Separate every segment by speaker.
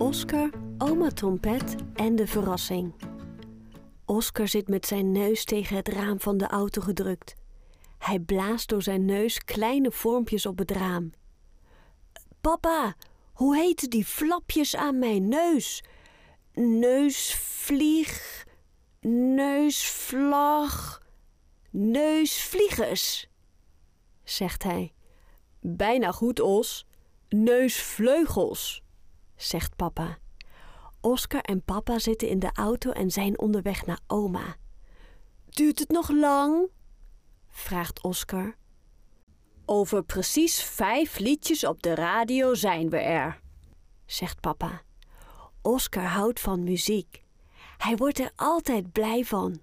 Speaker 1: Oscar, oma trompet en de verrassing. Oscar zit met zijn neus tegen het raam van de auto gedrukt. Hij blaast door zijn neus kleine vormpjes op het raam. Papa, hoe heten die flapjes aan mijn neus? Neusvlieg, neusvlag, neusvliegers, zegt hij. Bijna goed, Os. Neusvleugels, zegt papa. Oscar en papa zitten in de auto en zijn onderweg naar oma. Duurt het nog lang? vraagt Oscar. Over precies vijf liedjes op de radio zijn we er, zegt papa. Oscar houdt van muziek. Hij wordt er altijd blij van.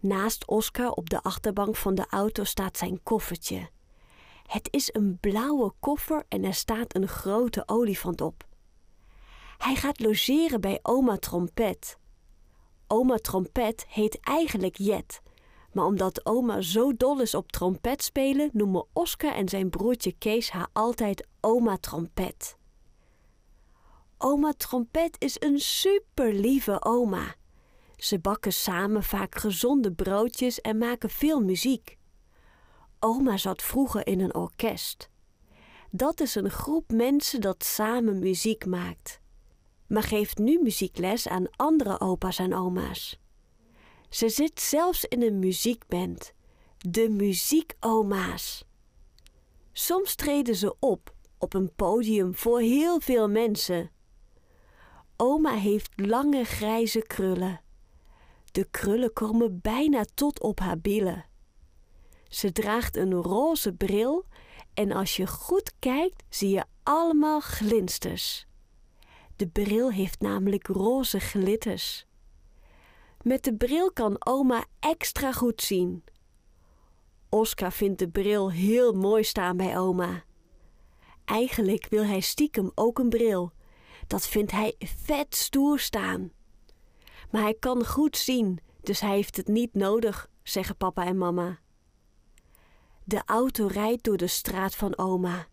Speaker 1: Naast Oscar op de achterbank van de auto staat zijn koffertje. Het is een blauwe koffer en er staat een grote olifant op. Hij gaat logeren bij oma Trompet. Oma Trompet heet eigenlijk Jet, maar omdat oma zo dol is op trompet spelen, noemen Oscar en zijn broertje Kees haar altijd oma Trompet. Oma Trompet is een super lieve oma. Ze bakken samen vaak gezonde broodjes en maken veel muziek. Oma zat vroeger in een orkest. Dat is een groep mensen dat samen muziek maakt, maar geeft nu muziekles aan andere opa's en oma's. Ze zit zelfs in een muziekband, de Muziekoma's. Soms treden ze op op een podium voor heel veel mensen. Oma heeft lange grijze krullen. De krullen komen bijna tot op haar billen. Ze draagt een roze bril en als je goed kijkt zie je allemaal glinsters. De bril heeft namelijk roze glitters. Met de bril kan oma extra goed zien. Oscar vindt de bril heel mooi staan bij oma. Eigenlijk wil hij stiekem ook een bril. Dat vindt hij vet stoer staan. Maar hij kan goed zien, dus hij heeft het niet nodig, zeggen papa en mama. De auto rijdt door de straat van oma.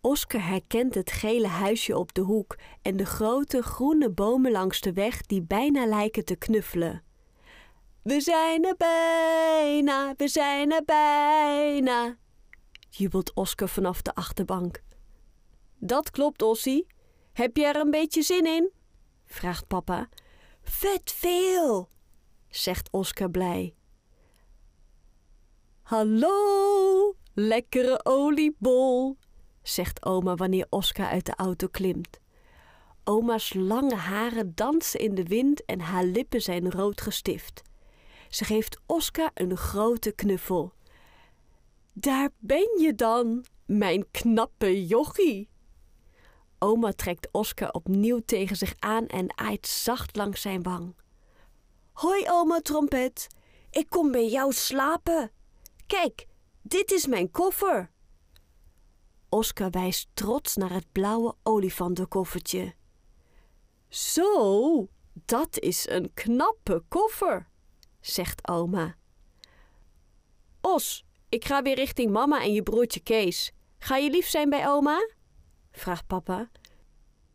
Speaker 1: Oscar herkent het gele huisje op de hoek en de grote groene bomen langs de weg die bijna lijken te knuffelen. We zijn er bijna, we zijn er bijna, jubelt Oscar vanaf de achterbank. Dat klopt, Ossie. Heb je er een beetje zin in? vraagt papa. Vet veel, zegt Oscar blij. Hallo, lekkere oliebol, zegt oma wanneer Oscar uit de auto klimt. Oma's lange haren dansen in de wind en haar lippen zijn rood gestift. Ze geeft Oscar een grote knuffel. Daar ben je dan, mijn knappe jochie. Oma trekt Oscar opnieuw tegen zich aan en aait zacht langs zijn wang. Hoi, oma trompet. Ik kom bij jou slapen. Kijk, dit is mijn koffer. Oscar wijst trots naar het blauwe olifantenkoffertje. Zo, dat is een knappe koffer, zegt oma. Os, ik ga weer richting mama en je broertje Kees. Ga je lief zijn bij oma? vraagt papa.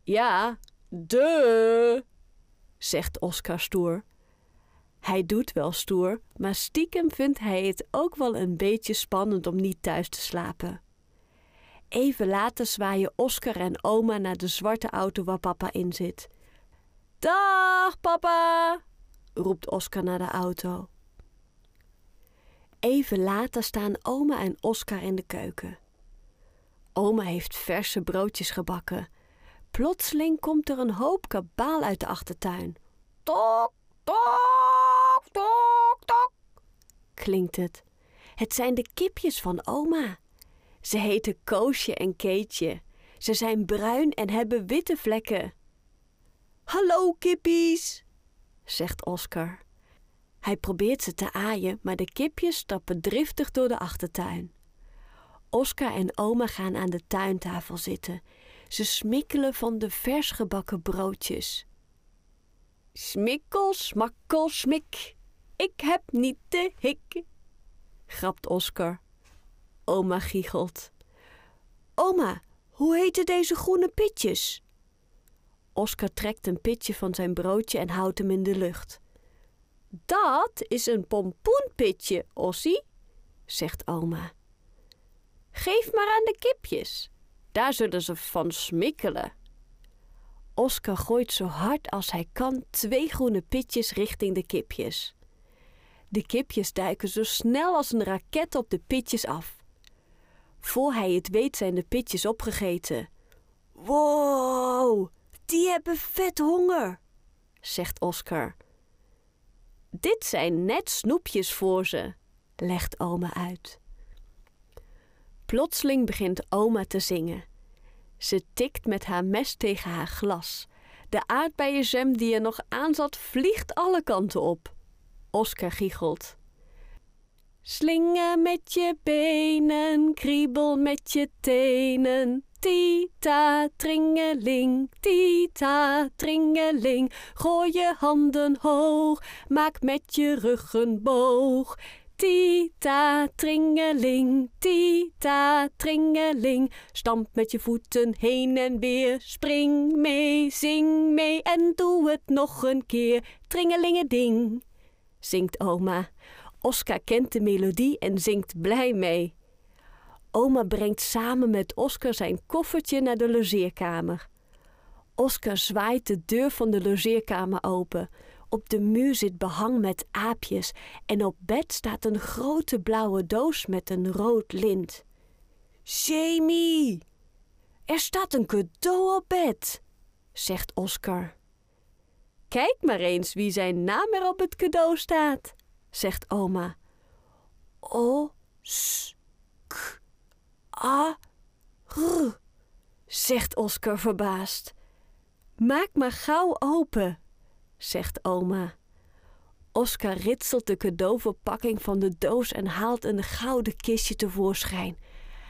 Speaker 1: Ja, de, zegt Oscar stoer. Hij doet wel stoer, maar stiekem vindt hij het ook wel een beetje spannend om niet thuis te slapen. Even later zwaaien Oscar en oma naar de zwarte auto waar papa in zit. Dag, papa, roept Oscar naar de auto. Even later staan oma en Oscar in de keuken. Oma heeft verse broodjes gebakken. Plotseling komt er een hoop kabaal uit de achtertuin. Tok, tok, tok, tok, klinkt het. Het zijn de kipjes van oma. Ze heten Koosje en Keetje. Ze zijn bruin en hebben witte vlekken. Hallo kippies, zegt Oscar. Hij probeert ze te aaien, maar de kipjes stappen driftig door de achtertuin. Oscar en oma gaan aan de tuintafel zitten. Ze smikkelen van de vers gebakken broodjes. Smikkel, smakkel, smik. Ik heb niet de hik, grapt Oscar. Oma giechelt. Oma, hoe heten deze groene pitjes? Oscar trekt een pitje van zijn broodje en houdt hem in de lucht. Dat is een pompoenpitje, Ossie, zegt oma. Geef maar aan de kipjes. Daar zullen ze van smikkelen. Oscar gooit zo hard als hij kan twee groene pitjes richting de kipjes. De kipjes duiken zo snel als een raket op de pitjes af. Voor hij het weet zijn de pitjes opgegeten. Wow, die hebben vet honger, zegt Oscar. Dit zijn net snoepjes voor ze, legt oma uit. Plotseling begint oma te zingen. Ze tikt met haar mes tegen haar glas. De aardbeienjam die er nog aan zat, vliegt alle kanten op. Oscar giechelt. Slingen met je benen, kriebel met je tenen. Tita, tringeling, tita, tringeling. Gooi je handen hoog, maak met je rug een boog. Tita, tringeling, tita, tringeling. Stamp met je voeten heen en weer. Spring mee, zing mee en doe het nog een keer. Tringelingeding, zingt oma. Oscar kent de melodie en zingt blij mee. Oma brengt samen met Oscar zijn koffertje naar de logeerkamer. Oscar zwaait de deur van de logeerkamer open. Op de muur zit behang met aapjes en op bed staat een grote blauwe doos met een rood lint. Jamie, er staat een cadeau op bed, zegt Oscar. Kijk maar eens wie zijn naam er op het cadeau staat, zegt oma. O, s, k, a, r, zegt Oscar verbaasd. Maak maar gauw open, zegt oma. Oscar ritselt de cadeauverpakking van de doos en haalt een gouden kistje tevoorschijn.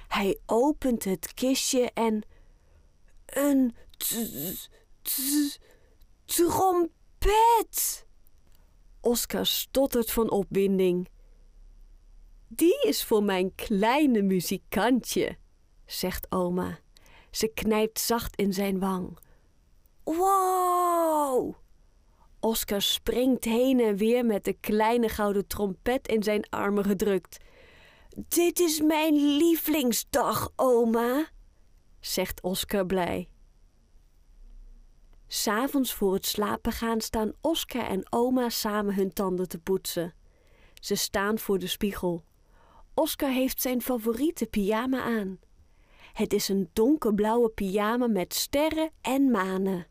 Speaker 1: Hij opent het kistje en. Een trompet! Oscar stottert van opwinding. Die is voor mijn kleine muzikantje, zegt oma. Ze knijpt zacht in zijn wang. Wow! Oscar springt heen en weer met de kleine gouden trompet in zijn armen gedrukt. Dit is mijn lievelingsdag, oma, zegt Oscar blij. S'avonds voor het slapen gaan staan Oscar en oma samen hun tanden te poetsen. Ze staan voor de spiegel. Oscar heeft zijn favoriete pyjama aan. Het is een donkerblauwe pyjama met sterren en manen.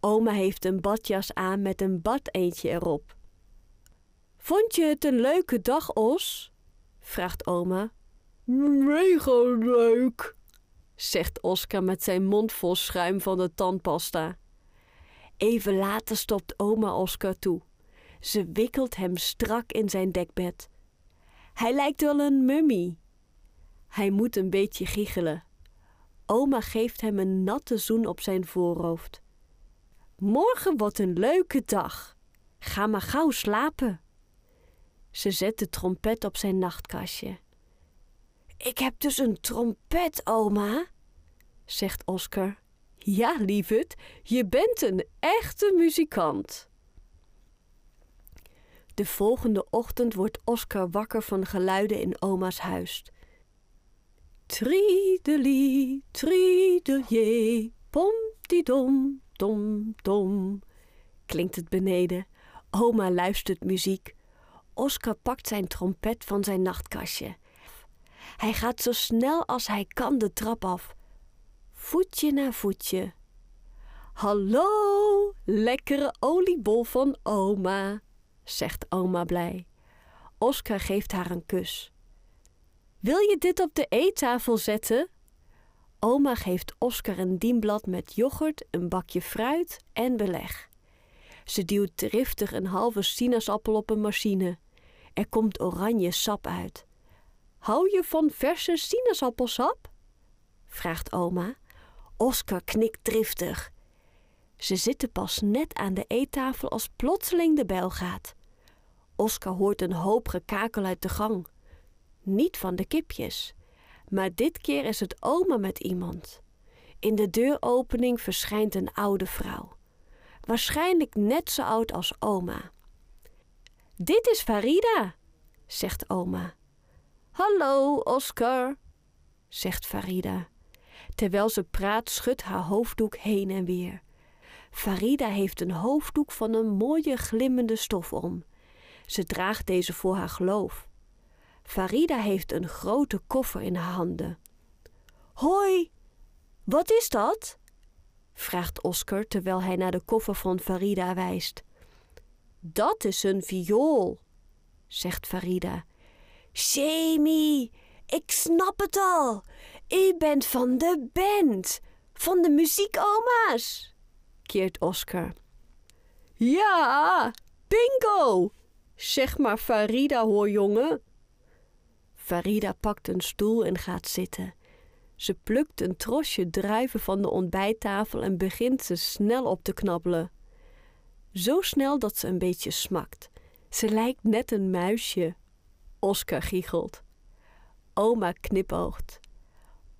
Speaker 1: Oma heeft een badjas aan met een badeentje erop. Vond je het een leuke dag, Os? vraagt oma. Mega leuk, zegt Oscar met zijn mond vol schuim van de tandpasta. Even later stopt oma Oscar toe. Ze wikkelt hem strak in zijn dekbed. Hij lijkt wel een mummie. Hij moet een beetje giechelen. Oma geeft hem een natte zoen op zijn voorhoofd. Morgen wordt een leuke dag. Ga maar gauw slapen. Ze zet de trompet op zijn nachtkastje. Ik heb dus een trompet, oma, zegt Oscar. Ja, lieverd, je bent een echte muzikant. De volgende ochtend wordt Oscar wakker van geluiden in oma's huis. Triedelie, triedelie, dom, dom, dom, klinkt het beneden. Oma luistert muziek. Oscar pakt zijn trompet van zijn nachtkastje. Hij gaat zo snel als hij kan de trap af. Voetje na voetje. Hallo, lekkere oliebol van oma, zegt oma blij. Oscar geeft haar een kus. Wil je dit op de eettafel zetten? Oma geeft Oscar een dienblad met yoghurt, een bakje fruit en beleg. Ze duwt driftig een halve sinaasappel op een machine. Er komt oranje sap uit. Hou je van verse sinaasappelsap? vraagt oma. Oscar knikt driftig. Ze zitten pas net aan de eettafel als plotseling de bel gaat. Oscar hoort een hoop gekakel uit de gang. Niet van de kipjes. Maar dit keer is het oma met iemand. In de deuropening verschijnt een oude vrouw. Waarschijnlijk net zo oud als oma. Dit is Farida, zegt oma. Hallo, Oscar, zegt Farida. Terwijl ze praat, schudt haar hoofddoek heen en weer. Farida heeft een hoofddoek van een mooie glimmende stof om. Ze draagt deze voor haar geloof. Farida heeft een grote koffer in haar handen. Hoi, wat is dat? vraagt Oscar terwijl hij naar de koffer van Farida wijst. Dat is een viool, zegt Farida. Shemi, ik snap het al. U bent van de band, van de muziekoma's, keert Oscar. Ja, bingo! Zeg maar Farida hoor, jongen. Farida pakt een stoel en gaat zitten. Ze plukt een trosje druiven van de ontbijttafel en begint ze snel op te knabbelen. Zo snel dat ze een beetje smakt. Ze lijkt net een muisje. Oscar giechelt. Oma knipoogt.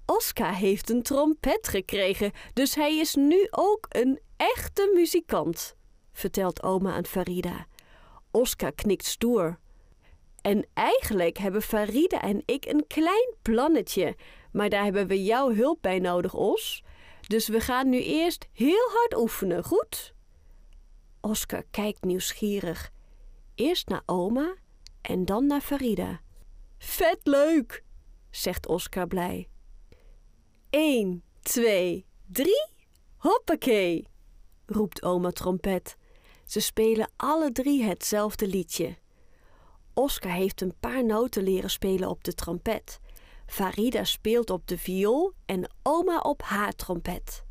Speaker 1: Oscar heeft een trompet gekregen, dus hij is nu ook een echte muzikant, vertelt oma aan Farida. Oscar knikt stoer. En eigenlijk hebben Farida en ik een klein plannetje, maar daar hebben we jouw hulp bij nodig, Os. Dus we gaan nu eerst heel hard oefenen, goed? Oscar kijkt nieuwsgierig. Eerst naar oma en dan naar Farida. Vet leuk, zegt Oscar blij. 1, 2, 3, hoppakee, roept oma trompet. Ze spelen alle drie hetzelfde liedje. Oscar heeft een paar noten leren spelen op de trompet. Farida speelt op de viool en oma op haar trompet.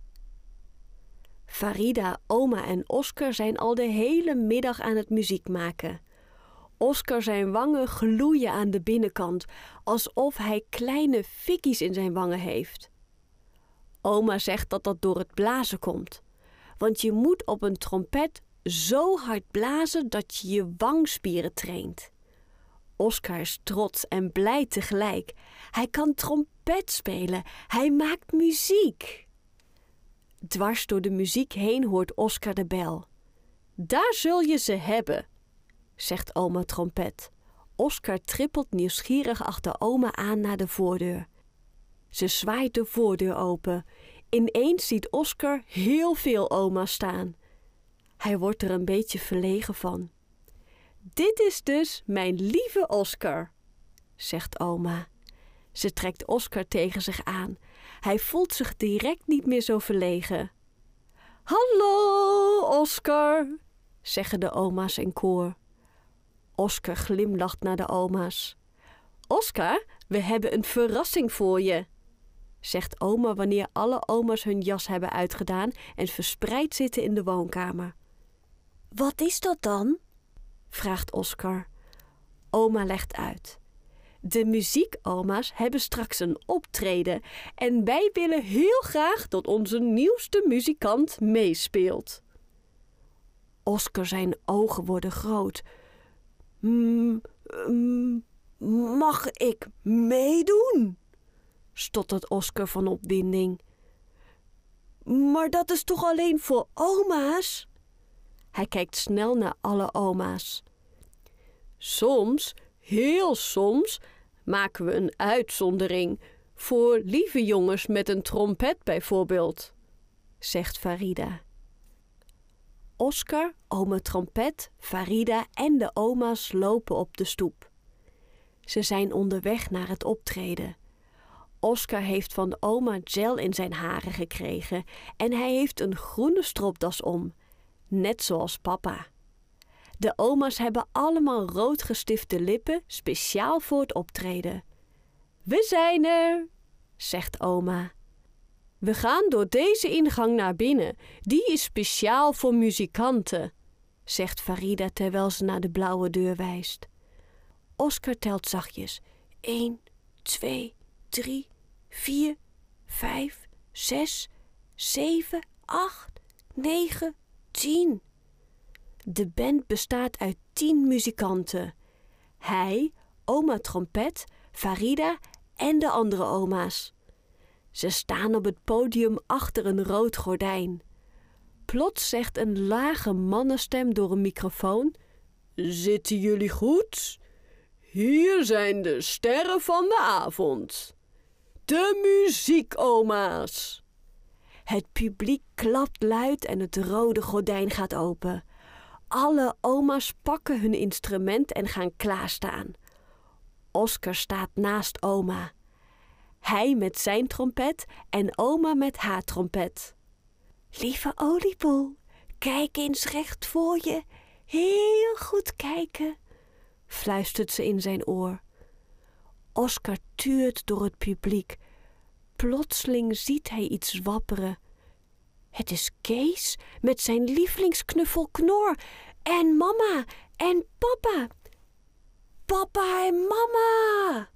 Speaker 1: Farida, oma en Oscar zijn al de hele middag aan het muziek maken. Oscar zijn wangen gloeien aan de binnenkant, alsof hij kleine fikkies in zijn wangen heeft. Oma zegt dat dat door het blazen komt. Want je moet op een trompet zo hard blazen dat je je wangspieren traint. Oscar is trots en blij tegelijk. Hij kan trompet spelen. Hij maakt muziek. Dwars door de muziek heen hoort Oscar de bel. Daar zul je ze hebben, zegt oma trompet. Oscar trippelt nieuwsgierig achter oma aan naar de voordeur. Ze zwaait de voordeur open. Ineens ziet Oscar heel veel oma's staan. Hij wordt er een beetje verlegen van. Dit is dus mijn lieve Oscar, zegt oma. Ze trekt Oscar tegen zich aan. Hij voelt zich direct niet meer zo verlegen. Hallo, Oscar, zeggen de oma's in koor. Oscar glimlacht naar de oma's. Oscar, we hebben een verrassing voor je, zegt oma wanneer alle oma's hun jas hebben uitgedaan en verspreid zitten in de woonkamer. Wat is dat dan? vraagt Oscar. Oma legt uit. De muziekoma's hebben straks een optreden en wij willen heel graag dat onze nieuwste muzikant meespeelt. Oscar zijn ogen worden groot. Mag ik meedoen? stottert Oscar van opwinding. Maar dat is toch alleen voor oma's? Hij kijkt snel naar alle oma's. Soms, heel soms, maken we een uitzondering voor lieve jongens met een trompet bijvoorbeeld, zegt Farida. Oscar, oma trompet, Farida en de oma's lopen op de stoep. Ze zijn onderweg naar het optreden. Oscar heeft van oma gel in zijn haren gekregen en hij heeft een groene stropdas om net zoals papa. De oma's hebben allemaal rood gestifte lippen, speciaal voor het optreden. We zijn er, zegt oma. We gaan door deze ingang naar binnen. Die is speciaal voor muzikanten, zegt Farida terwijl ze naar de blauwe deur wijst. Oscar telt zachtjes. 1, 2, 3, 4, 5, 6, 7, 8, 9, tien. De band bestaat uit tien muzikanten. Hij, oma trompet, Farida en de andere oma's. Ze staan op het podium achter een rood gordijn. Plots zegt een lage mannenstem door een microfoon: Zitten jullie goed? Hier zijn de sterren van de avond. De muziekoma's. Het publiek klapt luid en het rode gordijn gaat open. Alle oma's pakken hun instrument en gaan klaarstaan. Oscar staat naast oma. Hij met zijn trompet en oma met haar trompet. Lieve oliebol, kijk eens recht voor je. Heel goed kijken, fluistert ze in zijn oor. Oscar tuurt door het publiek. Plotseling ziet hij iets wapperen. Het is Kees met zijn lievelingsknuffel Knor en mama en papa. Papa en mama,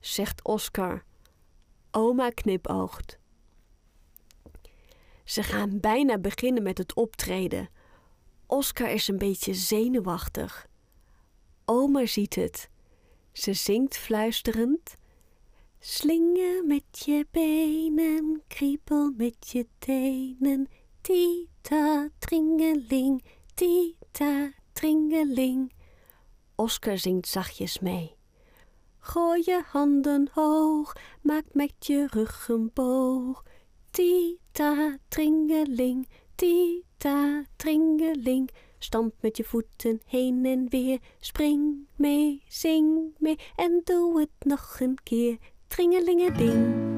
Speaker 1: zegt Oscar. Oma knipoogt. Ze gaan bijna beginnen met het optreden. Oscar is een beetje zenuwachtig. Oma ziet het. Ze zingt fluisterend. Slingen met je benen, kriepel met je tenen. Tita, tringeling, tita, tringeling. Oscar zingt zachtjes mee. Gooi je handen hoog, maak met je rug een boog. Tita, tringeling, tita, tringeling. Stamp met je voeten heen en weer. Spring mee, zing mee en doe het nog een keer. Tringelingeling.